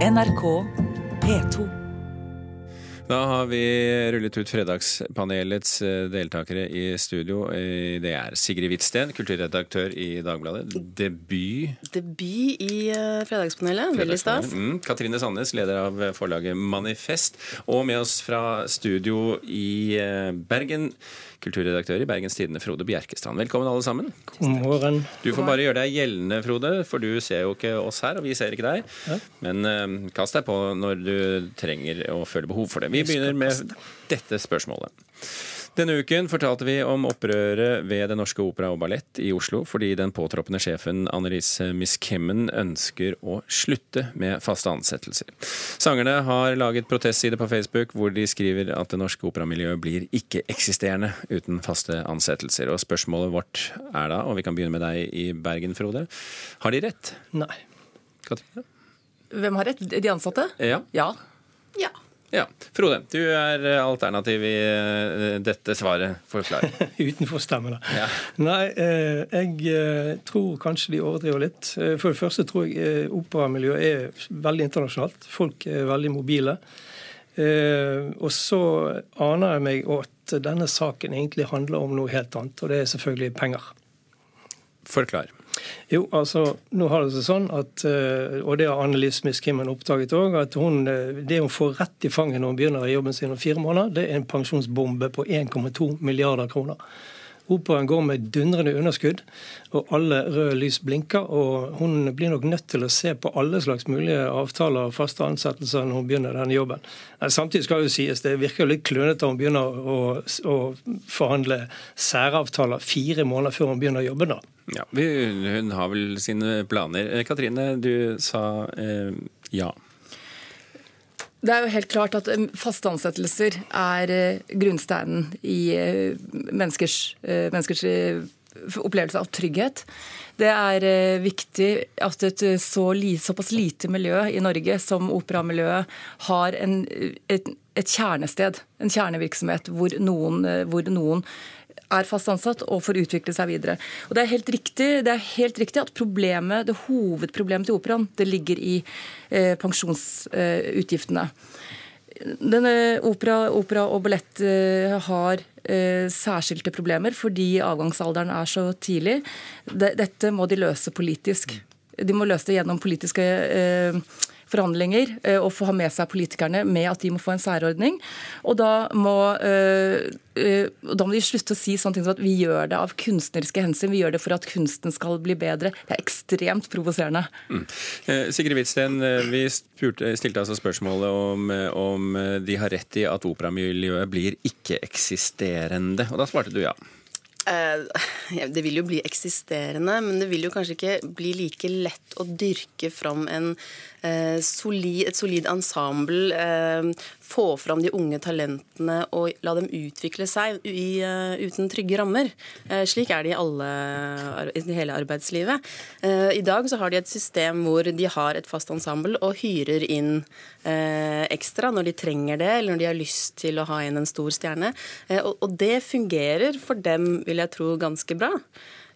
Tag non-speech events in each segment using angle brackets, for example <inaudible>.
NRK P2. Da har vi rullet ut Fredagspanelets eh, deltakere i studio. Eh, Det er Sigrid Hvitsten, kulturredaktør i Dagbladet. Debut. Debut i uh, Fredagspanelet. Veldig stas. Mm. Katrine Sandnes, leder av forlaget Manifest. Og med oss fra studio i eh, Bergen, kulturredaktør i Bergens Tidende, Frode Bjerkestrand. Velkommen alle sammen. God morgen. Du får bare gjøre deg gjeldende, Frode, for du ser jo ikke oss her, og vi ser ikke deg. Men eh, kast deg på når du trenger og føler behov for det. Vi begynner med dette spørsmålet. Denne uken fortalte vi om opprøret ved Den Norske Opera og Ballett i Oslo fordi den påtroppende sjefen Annelise Miskemmen ønsker å slutte med faste ansettelser. Sangerne har laget protestside på Facebook hvor de skriver at det norske operamiljøet blir ikke-eksisterende uten faste ansettelser. Og spørsmålet vårt er da, og vi kan begynne med deg i Bergen, Frode, har de rett? Nei. Katrine? Hvem har rett? De ansatte? Ja. Ja. Ja. Frode, du er alternativ i eh, dette svaret. Forklar. <laughs> Utenfor stemmen, da. Ja. Nei, eh, jeg eh, tror kanskje de overdriver litt. Eh, For det første tror jeg eh, operamiljøet er veldig internasjonalt. Folk er veldig mobile. Eh, Og så aner jeg meg at denne saken egentlig handler om noe helt annet, og det er selvfølgelig penger. Forklar. Jo, altså, nå har det seg sånn at, eh, og det har Annelise Miskimmen oppdaget òg, at hun, eh, det hun får rett i fanget når hun begynner i jobben sin om fire måneder, det er en pensjonsbombe på 1,2 milliarder kroner. Operaen går med dundrende underskudd, og alle røde lys blinker. Og hun blir nok nødt til å se på alle slags mulige avtaler og faste ansettelser når hun begynner denne jobben. Samtidig skal jo sies, det virker litt klønete om hun begynner å, å forhandle særavtaler fire måneder før hun begynner å jobbe. Ja, Hun har vel sine planer. Eh, Katrine, du sa eh, ja. Det er jo helt klart at eh, faste ansettelser er eh, grunnsteinen i eh, menneskers, menneskers opplevelse av trygghet. Det er viktig at et så såpass lite miljø i Norge som operamiljøet har en, et, et kjernested, en kjernevirksomhet, hvor noen, hvor noen er fast ansatt og får utvikle seg videre. Og Det er helt riktig, er helt riktig at problemet, det hovedproblemet til operaen det ligger i eh, pensjonsutgiftene. Denne opera, opera og ballett eh, har eh, særskilte problemer fordi avgangsalderen er så tidlig. De, dette må de løse politisk. De må løse det gjennom politiske eh, forhandlinger eh, og få ha med seg politikerne med at de må få en særordning. Og da må, eh, eh, og da må de slutte å si sånne ting som at vi gjør det av kunstneriske hensyn, vi gjør det for at kunsten skal bli bedre. Det er ekstremt provoserende. Eh, Sigrid Hvitsten, eh, vi spurte, stilte altså spørsmålet om, eh, om de har rett i at operamiljøet blir ikke-eksisterende. Og da svarte du ja. Eh, Det vil jo bli eksisterende, men det vil jo kanskje ikke bli like lett å dyrke fram en, eh, solid, et solid ensemble. Få fram de unge talentene og la dem utvikle seg i, uh, uten trygge rammer. Uh, slik er det i, alle, i hele arbeidslivet. Uh, I dag så har de et system hvor de har et fast ensemble og hyrer inn ekstra når de trenger det, eller når de har lyst til å ha inn en stor stjerne. Og, og det fungerer for dem, vil jeg tro, ganske bra.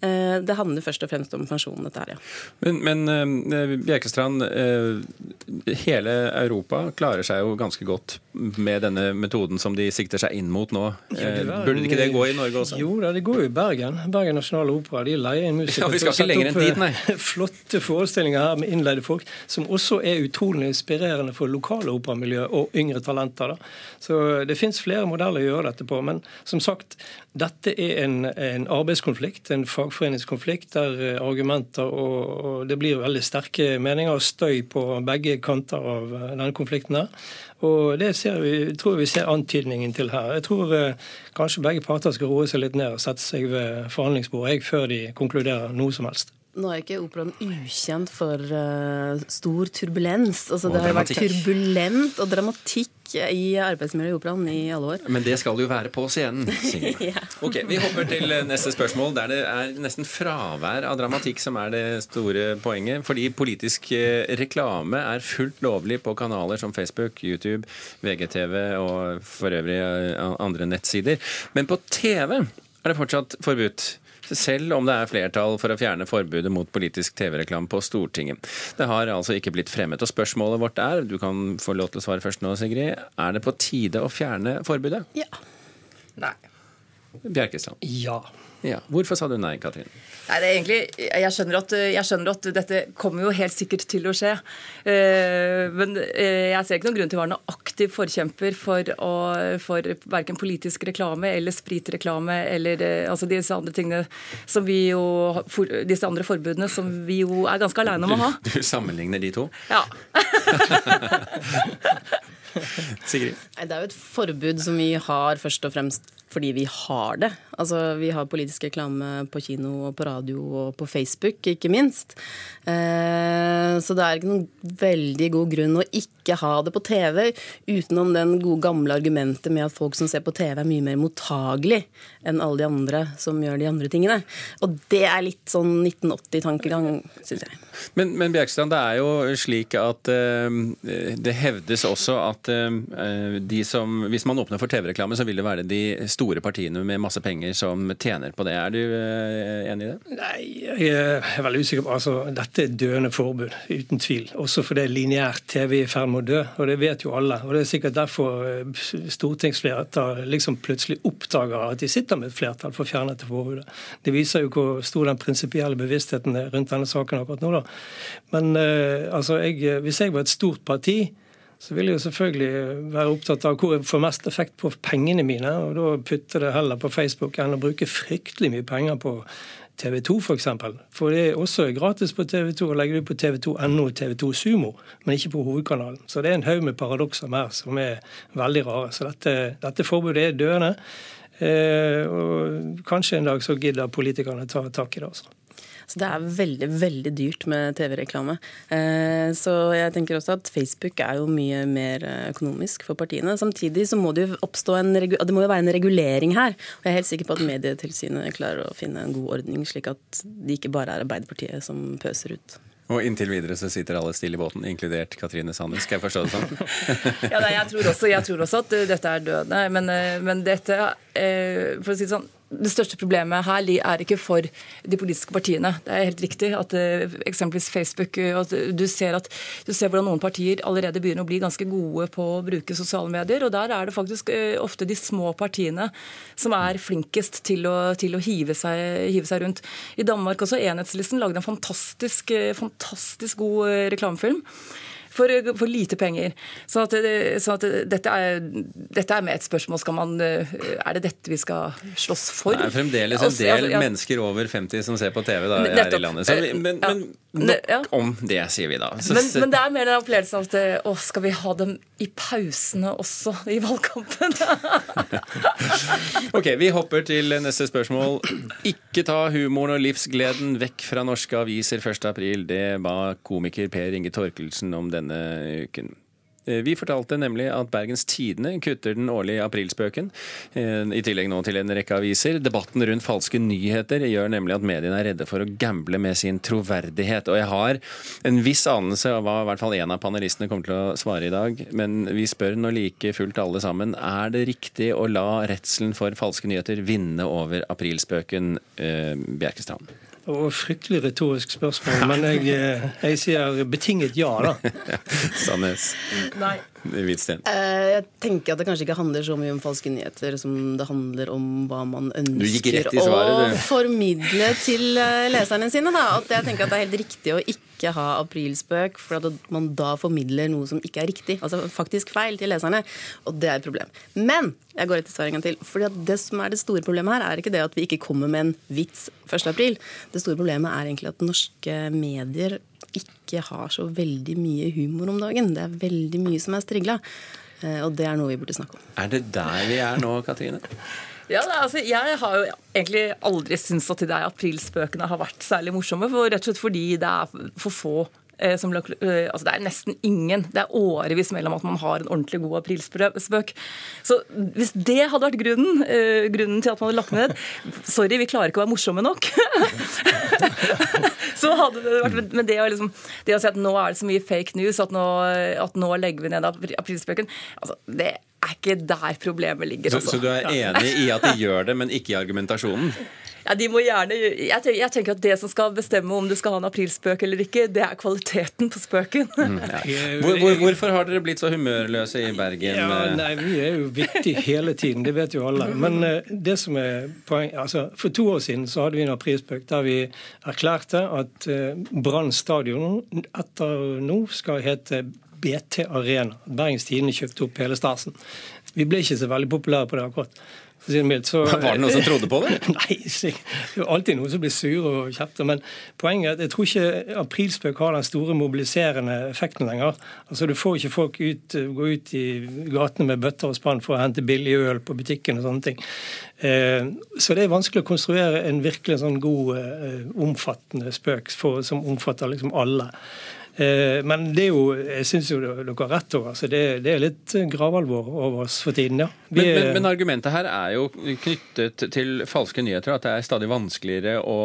Eh, det handler først og fremst om pensjonen, dette her, ja. Men, men eh, Bjerkestrand, eh, hele Europa klarer seg jo ganske godt med denne metoden som de sikter seg inn mot nå. Burde ikke det gå i Norge også? Jo da, det går jo i Bergen. Bergen Nasjonale Opera. De leier inn musikere. Ja, vi skal ikke lenger enn dit, nei. <laughs> Flotte forestillinger her med innleide folk, som også er utrolig inspirerende for lokale operamiljø og yngre talenter. da. Så det fins flere modeller å gjøre dette på. Men som sagt, dette er en, en arbeidskonflikt, en fagforeningskonflikt, der eh, argumenter og, og det blir veldig sterke meninger og støy på begge kanter av eh, denne konflikten. her. Og Det vi, tror vi ser antydningen til her. Jeg tror eh, kanskje begge parter skal roe seg litt ned og sette seg ved forhandlingsbordet før de konkluderer noe som helst. Nå er ikke operaen ukjent for uh, stor turbulens. Altså, det har jo vært turbulent og dramatikk i arbeidsmiljøet i operaen i alle år. Men det skal jo være på scenen. Signe. <laughs> Ja. Ok, Vi hopper til neste spørsmål, der det er nesten fravær av dramatikk som er det store poenget. Fordi politisk eh, reklame er fullt lovlig på kanaler som Facebook, YouTube, VGTV og for øvrig eh, andre nettsider. Men på TV er det fortsatt forbudt. Selv om det er flertall for å fjerne forbudet mot politisk TV-reklame på Stortinget. Det har altså ikke blitt fremmet. Og spørsmålet vårt er, du kan få lov til å svare først nå, Sigrid, er det på tide å fjerne forbudet? Ja. Nei. Bjerkestrand. Ja. Ja. Hvorfor sa du nei, Katrin? Nei, det er egentlig, jeg skjønner, at, jeg skjønner at dette kommer jo helt sikkert til å skje. Eh, men eh, jeg ser ikke noen grunn til å være noen aktiv forkjemper for, å, for verken politisk reklame eller spritreklame eller eh, altså disse andre tingene som vi jo for, disse andre forbudene som vi jo er ganske aleine om å ha. Du, du sammenligner de to? Ja. <laughs> Sigrid? Det er jo et forbud som vi har først og fremst fordi vi har det. Altså, Vi har politisk reklame på kino og på radio og på Facebook, ikke minst. Eh, så det er ikke noen veldig god grunn å ikke ha det på TV, utenom den gode gamle argumentet med at folk som ser på TV, er mye mer mottagelig enn alle de andre som gjør de andre tingene. Og det er litt sånn 1980-tankegang, syns jeg. Men, men Bjerkstrand, det er jo slik at eh, det hevdes også at eh, de som, hvis man åpner for TV-reklame, så vil det være de store partiene med masse penger som tjener på det. Er du uh, enig i det? Nei, jeg er veldig usikker på altså, Dette er døende forbud, uten tvil. Også fordi lineært TV er i ferd med å dø, og det vet jo alle. Og Det er sikkert derfor stortingsflertall liksom plutselig oppdager at de sitter med et flertall for å fjerne dette forbudet. Det viser jo hvor stor den prinsipielle bevisstheten er rundt denne saken akkurat nå. da. Men uh, altså, jeg, hvis jeg var et stort parti, så vil jeg jo selvfølgelig være opptatt av hvor jeg får mest effekt på pengene mine. og Da putter det heller på Facebook enn å bruke fryktelig mye penger på TV 2 f.eks. For, eksempel. for det er også gratis på TV 2 å legge ut på TV2.no og TV2 Sumo, men ikke på hovedkanalen. Så det er en haug med paradokser her som er veldig rare. Så dette, dette forbudet er døende. Eh, og kanskje en dag så gidder politikerne ta tak i det. altså. Så det er veldig, veldig dyrt med TV-reklame. Eh, så jeg tenker også at Facebook er jo mye mer eh, økonomisk for partiene. Samtidig så må det jo oppstå en, det må jo være en regulering her. Og jeg er helt sikker på at Medietilsynet klarer å finne en god ordning, slik at det ikke bare er Arbeiderpartiet som pøser ut. Og inntil videre så sitter alle stille i båten, inkludert Katrine Sanner. Skal jeg forstå det sånn? <laughs> ja, nei, jeg, tror også, jeg, tror også, at dette er dødende. Men, men dette, for å si det sånn det største problemet her er ikke for de politiske partiene. Det er helt riktig at uh, eksempelvis Facebook at du, ser at, du ser hvordan noen partier allerede begynner å bli ganske gode på å bruke sosiale medier. og Der er det faktisk ofte de små partiene som er flinkest til å, til å hive, seg, hive, seg, rundt. I Danmark også Enhetslisten lagde en fantastisk, fantastisk god reklamefilm for, for lite penger. Så, at, så at dette, er, dette, er, med et spørsmål skal man, Er det dette vi skal slåss for? Det er fremdeles en del altså, ja. mennesker over 50 som ser på TV da, her i landet. Så, men, men, nok om det, sier vi da. Så, men, men, det er mer den opplevelsen av at å, skal vi ha dem i pausene også i valgkampen? <laughs> ok, vi hopper til neste spørsmål. Ikke ta humoren og livsgleden vekk fra norske aviser 1.4. Det ba komiker Per Inge Torkelsen om denne uken. Eh, vi fortalte nemlig at Bergens Tidende kutter den årlige aprilspøken, eh, i tillegg nå til en rekke aviser. Debatten rundt falske nyheter gjør nemlig at mediene er redde for å gamble med sin troverdighet. Og jeg har en viss anelse av hva i hvert fall en av panelistene kommer til å svare i dag, men vi spør nå like fullt alle sammen. Er det riktig å la redselen for falske nyheter vinne over aprilspøken, eh, Bjerkestrand? Og fryktelig retorisk spørsmål, men jeg, eh, jeg sier betinget ja, da. <laughs> Sandnes. Nei. Hvitsten. Eh, jeg tenker at det kanskje ikke handler så mye om falske nyheter som det handler om hva man ønsker å formidle til eh, leserne sine. Da. At jeg tenker at det er helt riktig å ikke ha aprilspøk, for at man da formidler noe som ikke er riktig. Altså faktisk feil til leserne. Og det er et problem. Men jeg går etter svaret en gang til. fordi Det som er det store problemet her, er ikke det at vi ikke kommer med en vits 1. april. Det store problemet er egentlig at norske medier ikke har så veldig mye humor om dagen. Det er veldig mye som er strigla. Eh, og det er noe vi burde snakke om. Er det der vi er nå, Katrine? Ja, altså, Jeg har jo egentlig aldri syntes at de der aprilspøkene har vært særlig morsomme. For, rett og slett fordi det er for få som, eh, altså det er nesten ingen. Det er årevis mellom at man har en ordentlig god aprilspøk. Så hvis det hadde vært grunnen, eh, grunnen til at man hadde lagt ned <laughs> Sorry, vi klarer ikke å være morsomme nok. <laughs> så hadde det vært, Men det å, liksom, det å si at nå er det så mye fake news at nå, at nå legger vi ned aprilspøken, altså, det er ikke der problemet ligger. Så, så, du er enig i at de <laughs> gjør det, men ikke i argumentasjonen? Ja, de må gjerne, jeg, tenker, jeg tenker at Det som skal bestemme om du skal ha en aprilspøk eller ikke, det er kvaliteten på spøken. Mm, ja. <laughs> hvor, hvor, hvorfor har dere blitt så humørløse i Bergen? Ja, nei, Vi er jo vittige hele tiden, det vet jo alle. Men uh, det som er poeng, altså, For to år siden så hadde vi en aprilspøk der vi erklærte at uh, Brann stadion etter nå skal hete BT Arena. Bergens Tidende kjøpte opp hele stasen. Vi ble ikke så veldig populære på det akkurat. Mildt, så, var det noen som trodde på det? <laughs> Nei, det er alltid noen som blir sure og kjefter. Men poenget er at jeg tror ikke aprilspøk har den store mobiliserende effekten lenger. Altså Du får ikke folk ut, gå ut i gatene med bøtter og spann for å hente billig øl på butikken og sånne ting. Eh, så det er vanskelig å konstruere en virkelig sånn god, eh, omfattende spøk for, som omfatter liksom alle. Eh, men det er jo, jeg syns jo dere har rett. Altså det, det, er litt gravalvor over oss for tiden, ja. Men, men, men, argumentet her er jo knyttet til falske nyheter. At det er stadig vanskeligere å,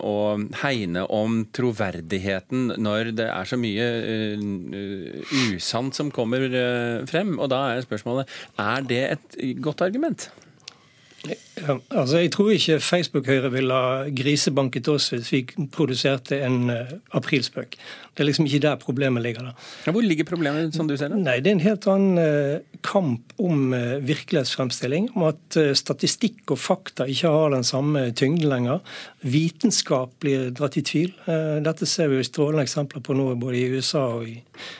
å hegne om troverdigheten når det er så mye uh, usant som kommer uh, frem. Og da er spørsmålet er det et godt argument? Ja, altså Jeg tror ikke Facebook-Høyre ville ha grisebanket oss hvis vi produserte en uh, aprilspøk. Det er liksom ikke der problemet ligger. da. Ja, hvor ligger problemet, som du ser det? Nei, Det er en helt annen uh, kamp om uh, virkelighetsfremstilling. Om at statistikk og fakta ikke har den samme tyngden lenger. Vitenskap blir dratt i tvil. dette ser vi jo strålende eksempler på nå både i USA og i,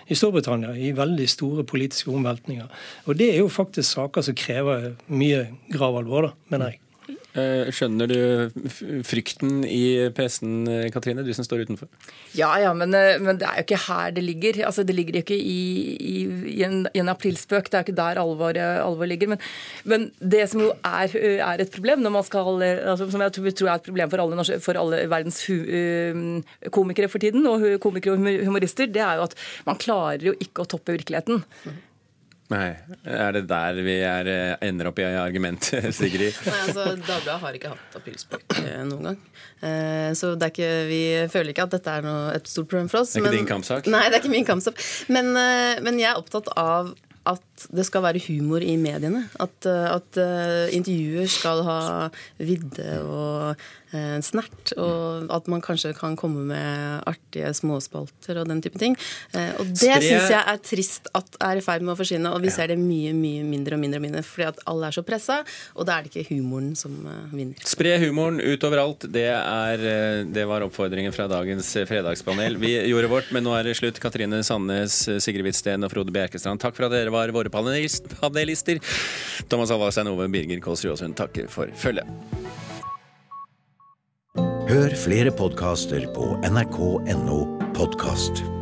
i Storbritannia. I veldig store politiske omveltninger. Og det er jo faktisk saker som krever mye gravalvor. da mener jeg. Eh, skjønner du frykten i pressen, Katrine, du som står utenfor? Ja, ja, men, eh, men det er jo ikke her det ligger. Altså, det ligger jo ikke i, i, i, en, i en, aprilspøk. Det er jo ikke der alvor, alvor ligger. Men, men, det som jo er, er, et problem, skal, altså, som jeg tror er et problem for alle, for alle verdens hu, komikere for tiden, og komikere og humorister, det er jo at man klarer jo ikke å toppe virkeligheten. Nei. Er det der vi er, eh, ender opp i argumentet, <laughs> Sigrid? Nei, altså, Dagbladet har ikke hatt aprilspøk eh, noen gang. Eh, så det er ikke, vi føler ikke at dette er noe, et stort problem for oss. Det er ikke men, din kampsak? Nei, det er ikke min kampsak. Men, men jeg er opptatt av at det skal være humor i mediene. At, at intervjuer skal ha vidde og en eh, snert, og at man kanskje kan komme med artige småspalter og den type ting. Eh, og det Spre... syns jeg er trist at er i ferd med å forsvinne, og vi ja. ser det mye mye mindre og mindre og mindre fordi at alle er så pressa, og da er det ikke humoren som eh, vinner. Spre humoren utover alt, det, er, det var oppfordringen fra dagens fredagspanel. Vi gjorde vårt, men nå er det slutt. Katrine Sandnes, Sigrid Hvitsten og Frode Bjerkestrand, takk for at dere var våre panelister. Thomas Alvarstein Ove Birger Kåss Råsund takker for følget. Hør flere podkaster på nrk.no podkast.